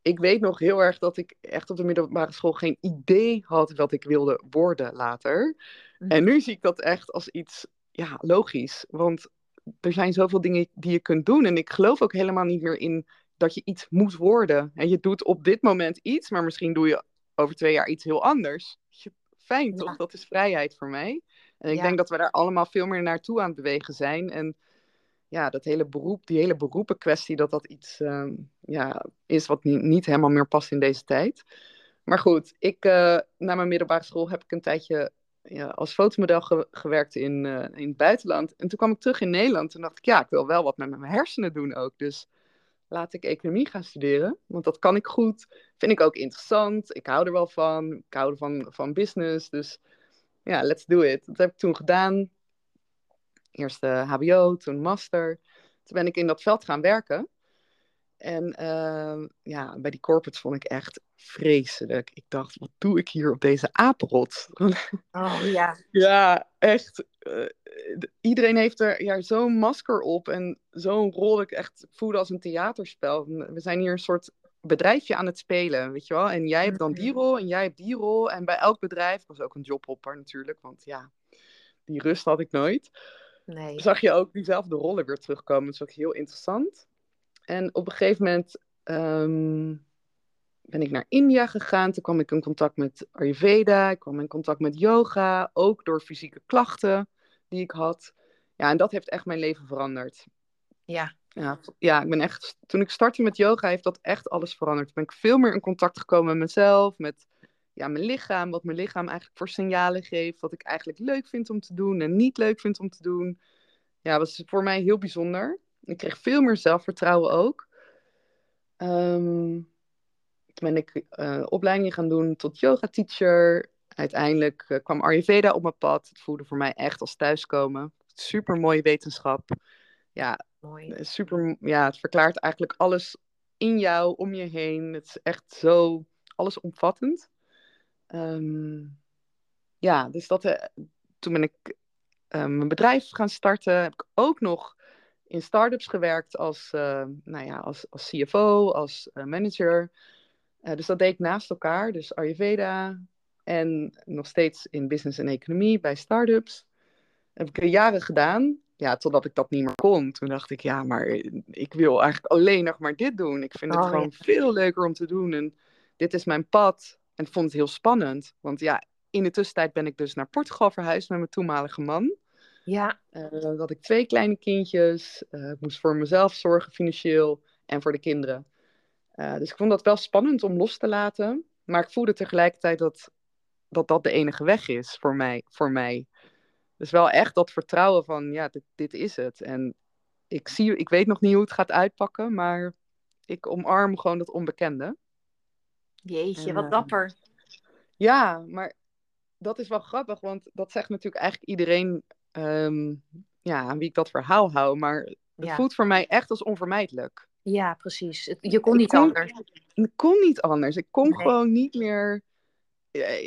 ik weet nog heel erg dat ik echt op de middelbare school geen idee had wat ik wilde worden later. Mhm. En nu zie ik dat echt als iets ja, logisch. Want er zijn zoveel dingen die je kunt doen. En ik geloof ook helemaal niet meer in dat je iets moet worden. En je doet op dit moment iets, maar misschien doe je over twee jaar iets heel anders. Fijn toch? Dat is vrijheid voor mij. En ik Ja. denk dat we daar allemaal veel meer naartoe aan het bewegen zijn. En ja, dat hele beroep, die hele beroepenkwestie, dat dat iets ehm, ja, is wat niet, niet helemaal meer past in deze tijd. Maar goed, ik, eh, na mijn middelbare school heb ik een tijdje ja, als fotomodel ge- gewerkt in, eh, in het buitenland. En toen kwam ik terug in Nederland. En dacht ik, ja, ik wil wel wat met mijn hersenen doen ook. Dus laat ik economie gaan studeren. Want dat kan ik goed. Vind ik ook interessant. Ik hou er wel van. Ik hou van, van business. Dus ja, let's do it. Dat heb ik toen gedaan. Eerst de HBO, toen master. Toen ben ik in dat veld gaan werken. En ehm, ja, bij die corporates vond ik echt vreselijk. Ik dacht, wat doe ik hier op deze apenrot? Oh ja. Ja, echt. eh, iedereen heeft er ja, zo'n masker op en zo'n rol dat ik echt voelde als een theaterspel. We zijn hier een soort bedrijfje aan het spelen, weet je wel. En jij hebt dan die Mhm. rol en jij hebt die rol. En bij elk bedrijf, ik was ook een jobhopper natuurlijk, want ja, die rust had ik nooit. Nee. Zag je ook diezelfde rollen weer terugkomen. Dat is ook heel interessant. En op een gegeven moment ehm, ben ik naar India gegaan. Toen kwam ik in contact met Ayurveda. Ik kwam in contact met yoga. Ook door fysieke klachten die ik had. Ja, en dat heeft echt mijn leven veranderd. Ja. Ja, ja, ik ben echt. Toen ik startte met yoga, heeft dat echt alles veranderd. Toen ben ik veel meer in contact gekomen met mezelf, met ja, mijn lichaam, wat mijn lichaam eigenlijk voor signalen geeft, wat ik eigenlijk leuk vind om te doen en niet leuk vind om te doen. Ja, was voor mij heel bijzonder. Ik kreeg veel meer zelfvertrouwen ook. Um, toen ben ik uh, opleidingen gaan doen tot yoga teacher. Uiteindelijk uh, kwam Ayurveda op mijn pad. Het voelde voor mij echt als thuiskomen. Super mooie wetenschap. Ja, Mooi. Eh, super, ja, het verklaart eigenlijk alles in jou, om je heen. Het is echt zo allesomvattend. Um, ja, dus dat, uh, toen ben ik uh, mijn bedrijf gaan starten. Heb ik ook nog in start-ups gewerkt als, uh, nou ja, als, als CFO, als manager. dus dat deed ik naast elkaar. Dus Ayurveda en nog steeds in business en economie bij start-ups. heb ik jaren gedaan ja, totdat ik dat niet meer kon. Toen dacht ik, ja, maar ik wil eigenlijk alleen nog maar dit doen. Ik vind het oh, gewoon veel leuker om te doen. En dit is mijn pad. En ik vond het heel spannend. Want ja, in de tussentijd ben ik dus naar Portugal verhuisd met mijn toenmalige man. Ja. Uh, had ik twee kleine kindjes. Uh, ik moest voor mezelf zorgen financieel en voor de kinderen. Uh, dus ik vond dat wel spannend om los te laten. Maar ik voelde tegelijkertijd dat dat, dat de enige weg is voor mij. Voor mij. Dus wel echt dat vertrouwen van, ja, dit, dit is het. En ik, zie, ik weet nog niet hoe het gaat uitpakken, maar ik omarm gewoon dat onbekende. Jeetje, wat eh, dapper. Ja, maar dat is wel grappig, want dat zegt natuurlijk eigenlijk iedereen um, ja, aan wie ik dat verhaal hou. Maar het voelt voor mij echt als onvermijdelijk. Ja, precies. Je kon niet anders. Ik kon niet anders. Ik kon gewoon niet meer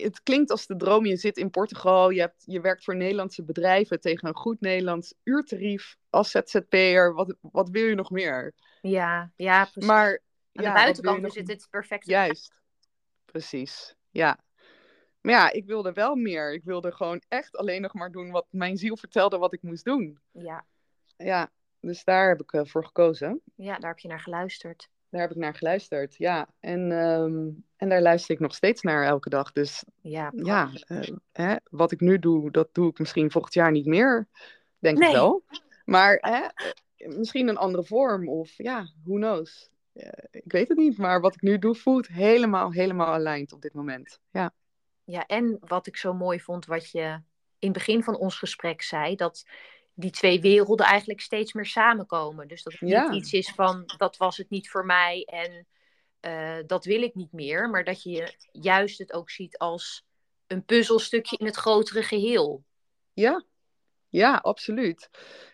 het klinkt als de droom. Je zit in Portugal, je, hebt, je werkt voor Nederlandse bedrijven tegen een goed Nederlands uurtarief als ZZP'er. Wat, wat wil je nog meer? Ja, ja, precies. Maar aan de buitenkant is het het perfect. Juist, precies. Ja. Maar ja, ik wilde wel meer. Ik wilde gewoon echt alleen nog maar doen wat mijn ziel vertelde wat ik moest doen. Ja. Ja, dus daar heb ik uh, voor gekozen. Ja, daar heb je naar geluisterd. Daar heb ik naar geluisterd, ja. En, ehm, en daar luister ik nog steeds naar elke dag. Dus ja, ja uh, hè, wat ik nu doe, dat doe ik misschien volgend jaar niet meer, denk ik wel. Maar hè, misschien een andere vorm of ja, who knows. Ik weet het niet, maar wat ik nu doe voelt helemaal, helemaal aligned op dit moment. Ja. ja, en wat ik zo mooi vond, wat je in het begin van ons gesprek zei, dat die twee werelden eigenlijk steeds meer samenkomen. Dus dat het niet iets is van dat was het niet voor mij en uh, dat wil ik niet meer. Maar dat je juist het ook ziet als een puzzelstukje in het grotere geheel. Ja, ja, absoluut.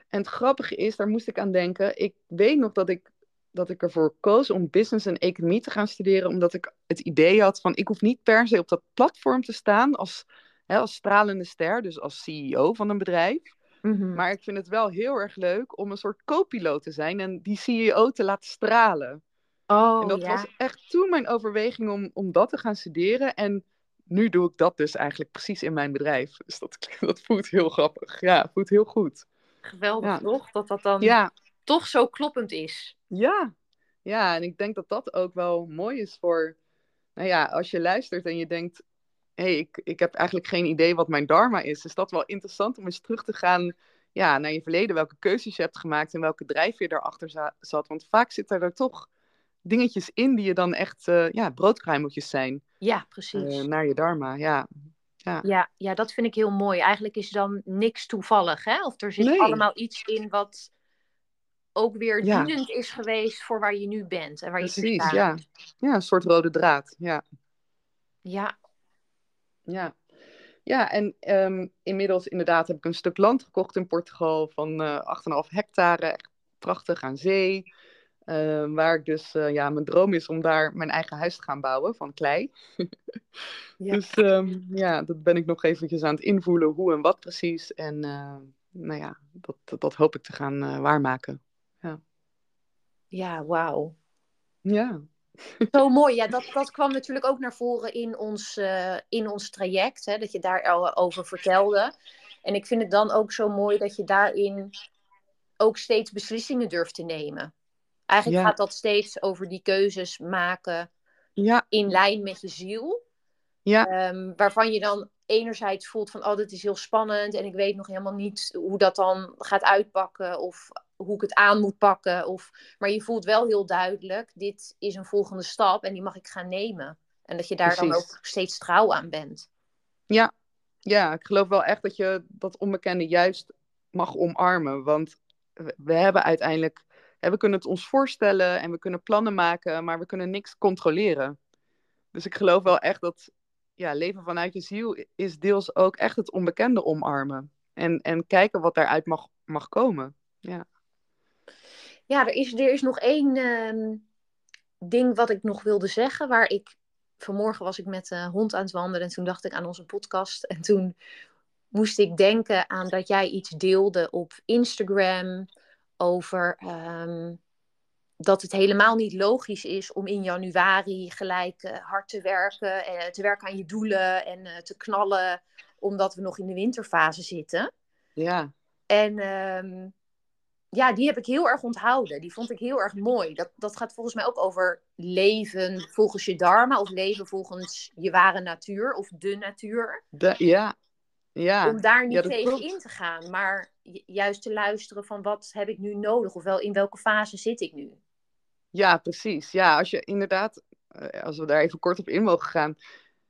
En het grappige is, daar moest ik aan denken. Ik weet nog dat ik, dat ik ervoor koos om business en economie te gaan studeren, omdat ik het idee had van ik hoef niet per se op dat platform te staan als, hè, als stralende ster, dus als CEO van een bedrijf. Mhm. Maar ik vind het wel heel erg leuk om een soort co-piloot te zijn en die CEO te laten stralen. Oh, en dat was echt toen mijn overweging om, om dat te gaan studeren. En nu doe ik dat dus eigenlijk precies in mijn bedrijf. Dus dat, dat voelt heel grappig. Ja, voelt heel goed. Geweldig toch? Dat dat dan toch zo kloppend is. Ja. ja, en ik denk dat dat ook wel mooi is voor... Nou ja, als je luistert en je denkt hey, ik, ik heb eigenlijk geen idee wat mijn dharma is. Is dat wel interessant om eens terug te gaan ja, naar je verleden, welke keuzes je hebt gemaakt en welke drijfveer daarachter zat. Want vaak zitten er toch dingetjes in die je dan echt uh, ja, broodkruimeltjes zijn. Ja, precies. Uh, naar je dharma, ja. Ja. Ja, ja, dat vind ik heel mooi. Eigenlijk is dan niks toevallig, hè? Of er zit allemaal iets in wat ook weer dienend is geweest voor waar je nu bent en waar Precies, je staat. ja. Ja, een soort rode draad, ja. Ja, ja. Ja, en um, inmiddels inderdaad heb ik een stuk land gekocht in Portugal van uh, eh, 8,5 hectare. Prachtig aan zee. Uh, waar ik dus, uh, ja, mijn droom is om daar mijn eigen huis te gaan bouwen van klei. ja. Dus um, ja, dat ben ik nog eventjes aan het invoelen, hoe en wat precies. En nou ja, dat, dat, dat, hoop ik te gaan waarmaken. Ja, wauw. Ja. Zo mooi. Ja, dat, dat kwam natuurlijk ook naar voren in ons, uh, in ons traject. Hè, dat je daar over vertelde. En ik vind het dan ook zo mooi dat je daarin ook steeds beslissingen durft te nemen. Eigenlijk gaat dat steeds over die keuzes maken ja. in lijn met je ziel. Ja. Um, waarvan je dan enerzijds voelt van, oh, dit is heel spannend en ik weet nog helemaal niet hoe dat dan gaat uitpakken. Of hoe ik het aan moet pakken. Of, maar je voelt wel heel duidelijk, dit is een volgende stap en die mag ik gaan nemen. En dat je daar dan ook steeds trouw aan bent. Ja. ja, ik geloof wel echt dat je dat onbekende juist mag omarmen. Want we hebben uiteindelijk, we kunnen het ons voorstellen en we kunnen plannen maken, maar we kunnen niks controleren. Dus ik geloof wel echt dat ja, leven vanuit je ziel is deels ook echt het onbekende omarmen. En, en kijken wat daaruit mag, mag komen. Ja, ja er, is, er is nog één ehm, ding wat ik nog wilde zeggen. Waar ik vanmorgen was ik met de hond aan het wandelen en toen dacht ik aan onze podcast. En toen moest ik denken aan dat jij iets deelde op Instagram over ehm, dat het helemaal niet logisch is om in januari gelijk uh, hard te werken, en uh, te werken aan je doelen en uh, te knallen, omdat we nog in de winterfase zitten. Ja. En um, ja, die heb ik heel erg onthouden. Die vond ik heel erg mooi. Dat, dat gaat volgens mij ook over leven volgens je dharma of leven volgens je ware natuur of de natuur. De, ja. ja. Om daar niet tegen in te gaan, maar juist te luisteren van wat heb ik nu nodig of wel in welke fase zit ik nu. Ja, precies. Ja, als je inderdaad, eh, als we daar even kort op in mogen gaan.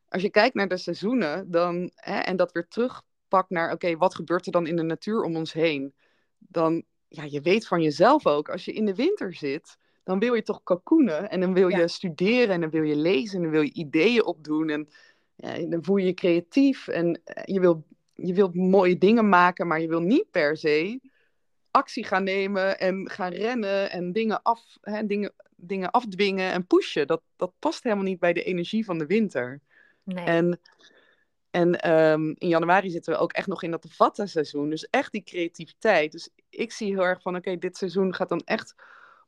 Als je kijkt naar de seizoenen dan, hè, en dat weer terugpakt naar, oké, wat gebeurt er dan in de natuur om ons heen? Dan, ja, je weet van jezelf ook, als je in de winter zit, dan wil je toch cocoonen en dan wil je studeren en dan wil je lezen en dan wil je ideeën opdoen en ja, dan voel je je creatief en eh, je wil, je wilt mooie dingen maken, maar je wil niet per se actie gaan nemen en gaan rennen en dingen, af, hè, dingen, dingen afdwingen en pushen. Dat, dat past helemaal niet bij de energie van de winter. Nee. En, en ehm, in januari zitten we ook echt nog in dat Vata-seizoen. Dus echt die creativiteit. Dus ik zie heel erg van, oké, dit seizoen gaat dan echt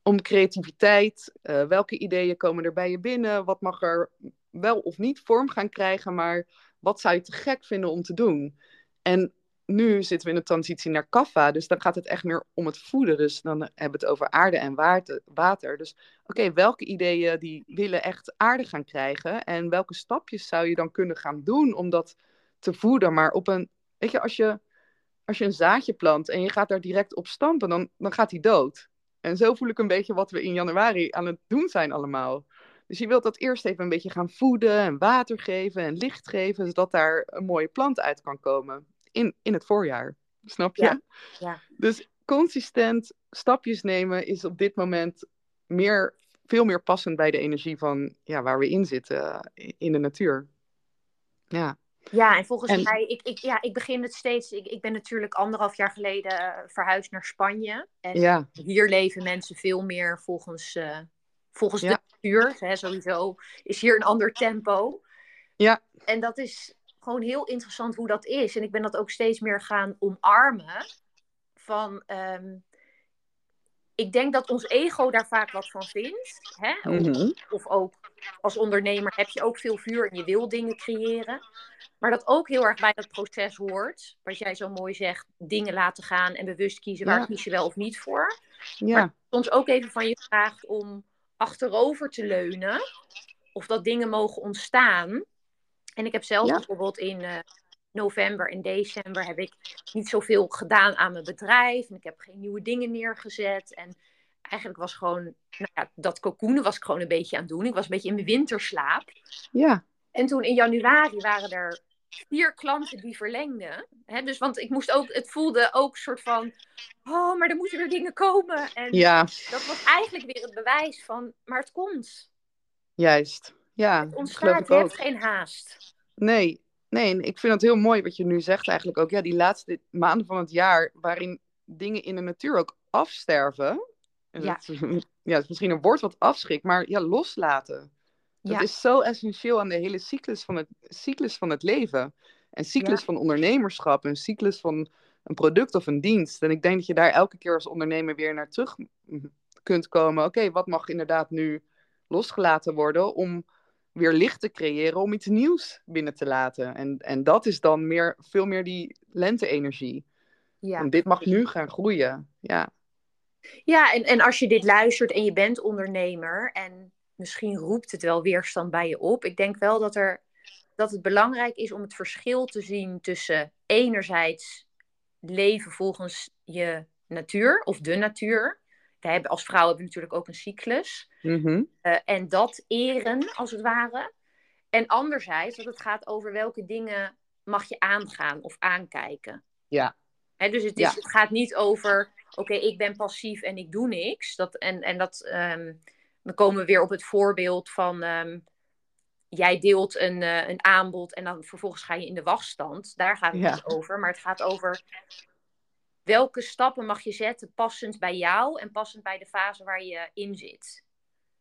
om creativiteit. Uh, welke ideeën komen er bij je binnen? Wat mag er wel of niet vorm gaan krijgen? Maar wat zou je te gek vinden om te doen? En nu zitten we in de transitie naar kaffa, dus dan gaat het echt meer om het voeden. Dus dan hebben we het over aarde en water. Dus oké, welke ideeën die willen echt aarde gaan krijgen en welke stapjes zou je dan kunnen gaan doen om dat te voeden? Maar op een, weet je, als je, als je een zaadje plant en je gaat daar direct op stampen, dan, dan gaat die dood. En zo voel ik een beetje wat we in januari aan het doen zijn allemaal. Dus je wilt dat eerst even een beetje gaan voeden en water geven en licht geven, zodat daar een mooie plant uit kan komen in, in het voorjaar. Snap je? Ja. ja. Dus consistent stapjes nemen is op dit moment meer, veel meer passend bij de energie van ja, waar we in zitten in de natuur. Ja. Ja, en volgens mij, ik, ik, ja, ik begin het steeds. Ik, ik ben natuurlijk anderhalf jaar geleden uh, verhuisd naar Spanje. En ja. hier leven mensen veel meer volgens, uh, volgens de natuur. Hè, sowieso is hier een ander tempo. Ja. En dat is, gewoon heel interessant hoe dat is. En ik ben dat ook steeds meer gaan omarmen. Van, ehm, ik denk dat ons ego daar vaak wat van vindt. Hè? Of, Mhm. of ook als ondernemer heb je ook veel vuur en je wil dingen creëren. Maar dat ook heel erg bij dat proces hoort. Wat jij zo mooi zegt, dingen laten gaan en bewust kiezen waar Ja. kies je wel of niet voor. Ja. Soms ook even van je vraagt om achterover te leunen. Of dat dingen mogen ontstaan. En ik heb zelf Ja. bijvoorbeeld in eh, november en december heb ik niet zoveel gedaan aan mijn bedrijf. En ik heb geen nieuwe dingen neergezet. En eigenlijk was gewoon, nou ja, dat cocoonen was ik gewoon een beetje aan het doen. Ik was een beetje in mijn winterslaap. Ja. En toen in januari waren er vier klanten die verlengden. Hè? Dus, want ik moest ook, het voelde ook soort van, oh, maar er moeten weer dingen komen. En Ja. dat was eigenlijk weer het bewijs van, maar het komt. Juist. Ja. Het ontstaat, je hebt geen haast. Nee, nee, en ik vind het heel mooi wat je nu zegt eigenlijk ook. Ja, die laatste maanden van het jaar waarin dingen in de natuur ook afsterven. En Ja. dat ja, het is misschien een woord wat afschrikt, maar ja, loslaten. Dat Ja. is zo essentieel aan de hele cyclus van het, cyclus van het leven. En cyclus Ja. van ondernemerschap, een cyclus van een product of een dienst. En ik denk dat je daar elke keer als ondernemer weer naar terug kunt komen. Oké, wat mag inderdaad nu losgelaten worden om weer licht te creëren, om iets nieuws binnen te laten. En, en dat is dan meer, veel meer die lente-energie. Ja. En dit mag nu gaan groeien. Ja, Ja, en, en als je dit luistert en je bent ondernemer en misschien roept het wel weerstand bij je op. Ik denk wel dat, er, dat het belangrijk is om het verschil te zien tussen enerzijds leven volgens je natuur of de natuur. We hebben, als vrouw hebben we natuurlijk ook een cyclus. Mhm. Eh, en dat eren, als het ware. En anderzijds, dat het gaat over welke dingen mag je aangaan of aankijken. Ja. Hè, dus het, is, Ja. het gaat niet over, oké, ik ben passief en ik doe niks. Dat, en, en dat, ehm, dan komen we weer op het voorbeeld van, ehm, jij deelt een, eh, een aanbod en dan vervolgens ga je in de wachtstand. Daar gaat het Ja. niet over, maar het gaat over welke stappen mag je zetten passend bij jou en passend bij de fase waar je in zit.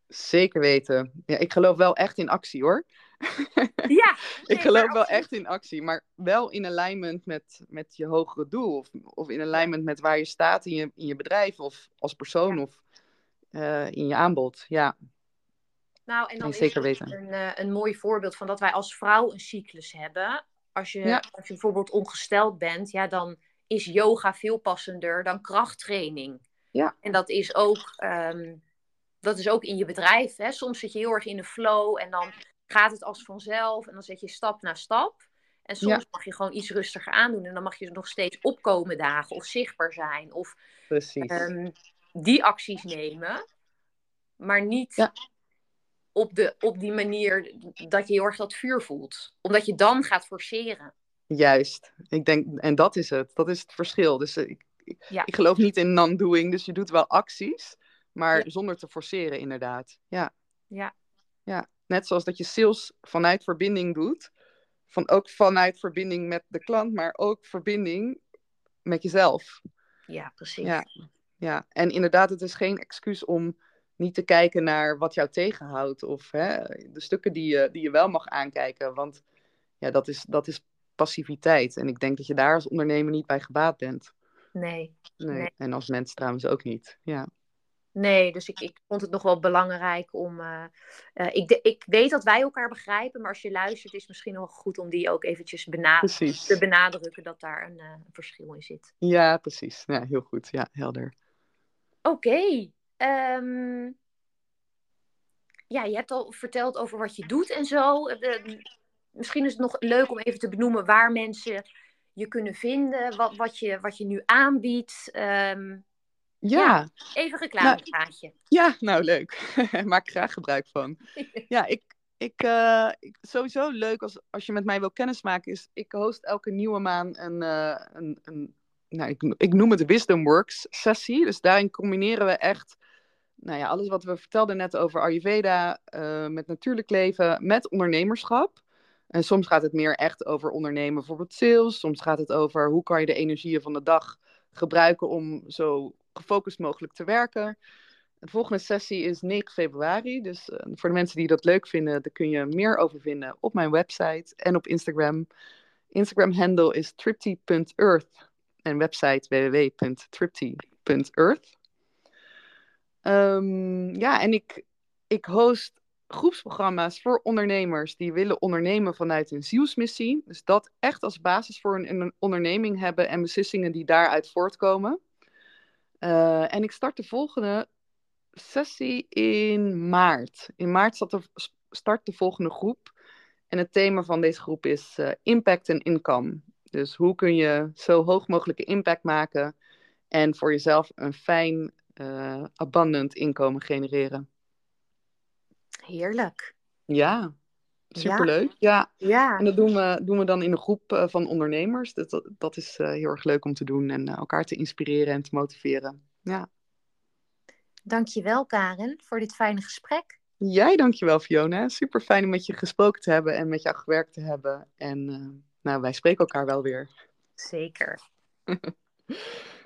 Zeker weten. Ja, ik geloof wel echt in actie hoor. Ja, Ik geloof wel echt in actie, maar wel in alignment met, met je hogere doel. Of, of in alignment met waar je staat in je, in je bedrijf of als persoon of eh, in je aanbod. Ja, Nou, en dan is zeker weten. Een, eh, een mooi voorbeeld van dat wij als vrouw een cyclus hebben. Als je, Ja. als je bijvoorbeeld ongesteld bent, ja, dan is yoga veel passender dan krachttraining. Ja. En dat is ook, ehm, dat is ook in je bedrijf. Hè? Soms zit je heel erg in de flow en dan gaat het als vanzelf en dan zet je stap na stap. En soms Ja. mag je gewoon iets rustiger aandoen en dan mag je nog steeds opkomen dagen of zichtbaar zijn of precies. ehm, die acties nemen, maar niet Ja. op, de, op die manier dat je heel erg dat vuur voelt. Omdat je dan gaat forceren. Juist. Ik denk, en dat is het. Dat is het verschil. Dus eh, ik, ik, Ja. ik geloof niet in non-doing, dus je doet wel acties, maar Ja. zonder te forceren inderdaad. Ja. Ja. Ja, net zoals dat je sales vanuit verbinding doet, van ook vanuit verbinding met de klant, maar ook verbinding met jezelf. Ja, precies. Ja, ja. En inderdaad, het is geen excuus om niet te kijken naar wat jou tegenhoudt of hè, de stukken die je, die je wel mag aankijken, want ja, dat is, dat is passiviteit. En ik denk dat je daar als ondernemer niet bij gebaat bent. Nee. Nee. Nee. En als mens trouwens ook niet. Ja, Nee, dus ik, ik vond het nog wel belangrijk om. eh, eh, ik, de- ik weet dat wij elkaar begrijpen, maar als je luistert, is het misschien wel goed om die ook eventjes bena- precies. te benadrukken dat daar een, eh, een verschil in zit. Ja, precies. Ja, heel goed. Ja, helder. Oké. ehm, ja, je hebt al verteld over wat je doet en zo. Misschien is het nog leuk om even te benoemen waar mensen je kunnen vinden, wat, wat, je, wat je nu aanbiedt. Ehm, Ja, even een reclamepraatje. Ja, nou leuk. Maak ik graag gebruik van. Ja, ik, ik, eh, ik- sowieso leuk als, als je met mij wil kennismaken. Is, ik host elke nieuwe maand een, eh, een, een nou, ik, ik noem het de Wisdom Works sessie. Dus daarin combineren we echt nou ja, alles wat we vertelden net over Ayurveda, eh, met natuurlijk leven, met ondernemerschap. En soms gaat het meer echt over ondernemen, bijvoorbeeld sales. Soms gaat het over hoe kan je de energieën van de dag gebruiken om zo gefocust mogelijk te werken. De volgende sessie is 9 februari. Dus eh, voor de mensen die dat leuk vinden, daar kun je meer over vinden op mijn website en op Instagram. Instagram handle is tripty.earth en website www.tripty.earth. Ehm, ja, en ik, ik host groepsprogramma's voor ondernemers die willen ondernemen vanuit een zielsmissie. Dus dat echt als basis voor een, onderneming hebben en beslissingen die daaruit voortkomen. Eh, en ik start de volgende sessie in maart. In maart start de, start de volgende groep. En het thema van deze groep is eh, impact en income. Dus hoe kun je zo hoog mogelijke impact maken en voor jezelf een fijn, eh, abundant inkomen genereren. Heerlijk. Ja, superleuk. Ja. Ja. En dat doen we, doen we dan in een groep eh, van ondernemers. Dat, dat, dat is eh, heel erg leuk om te doen en eh, elkaar te inspireren en te motiveren. Ja. Dankjewel Karen voor dit fijne gesprek. Jij dankjewel Fiona. Super fijn om met je gesproken te hebben en met jou gewerkt te hebben. En nou, wij spreken elkaar wel weer. Zeker.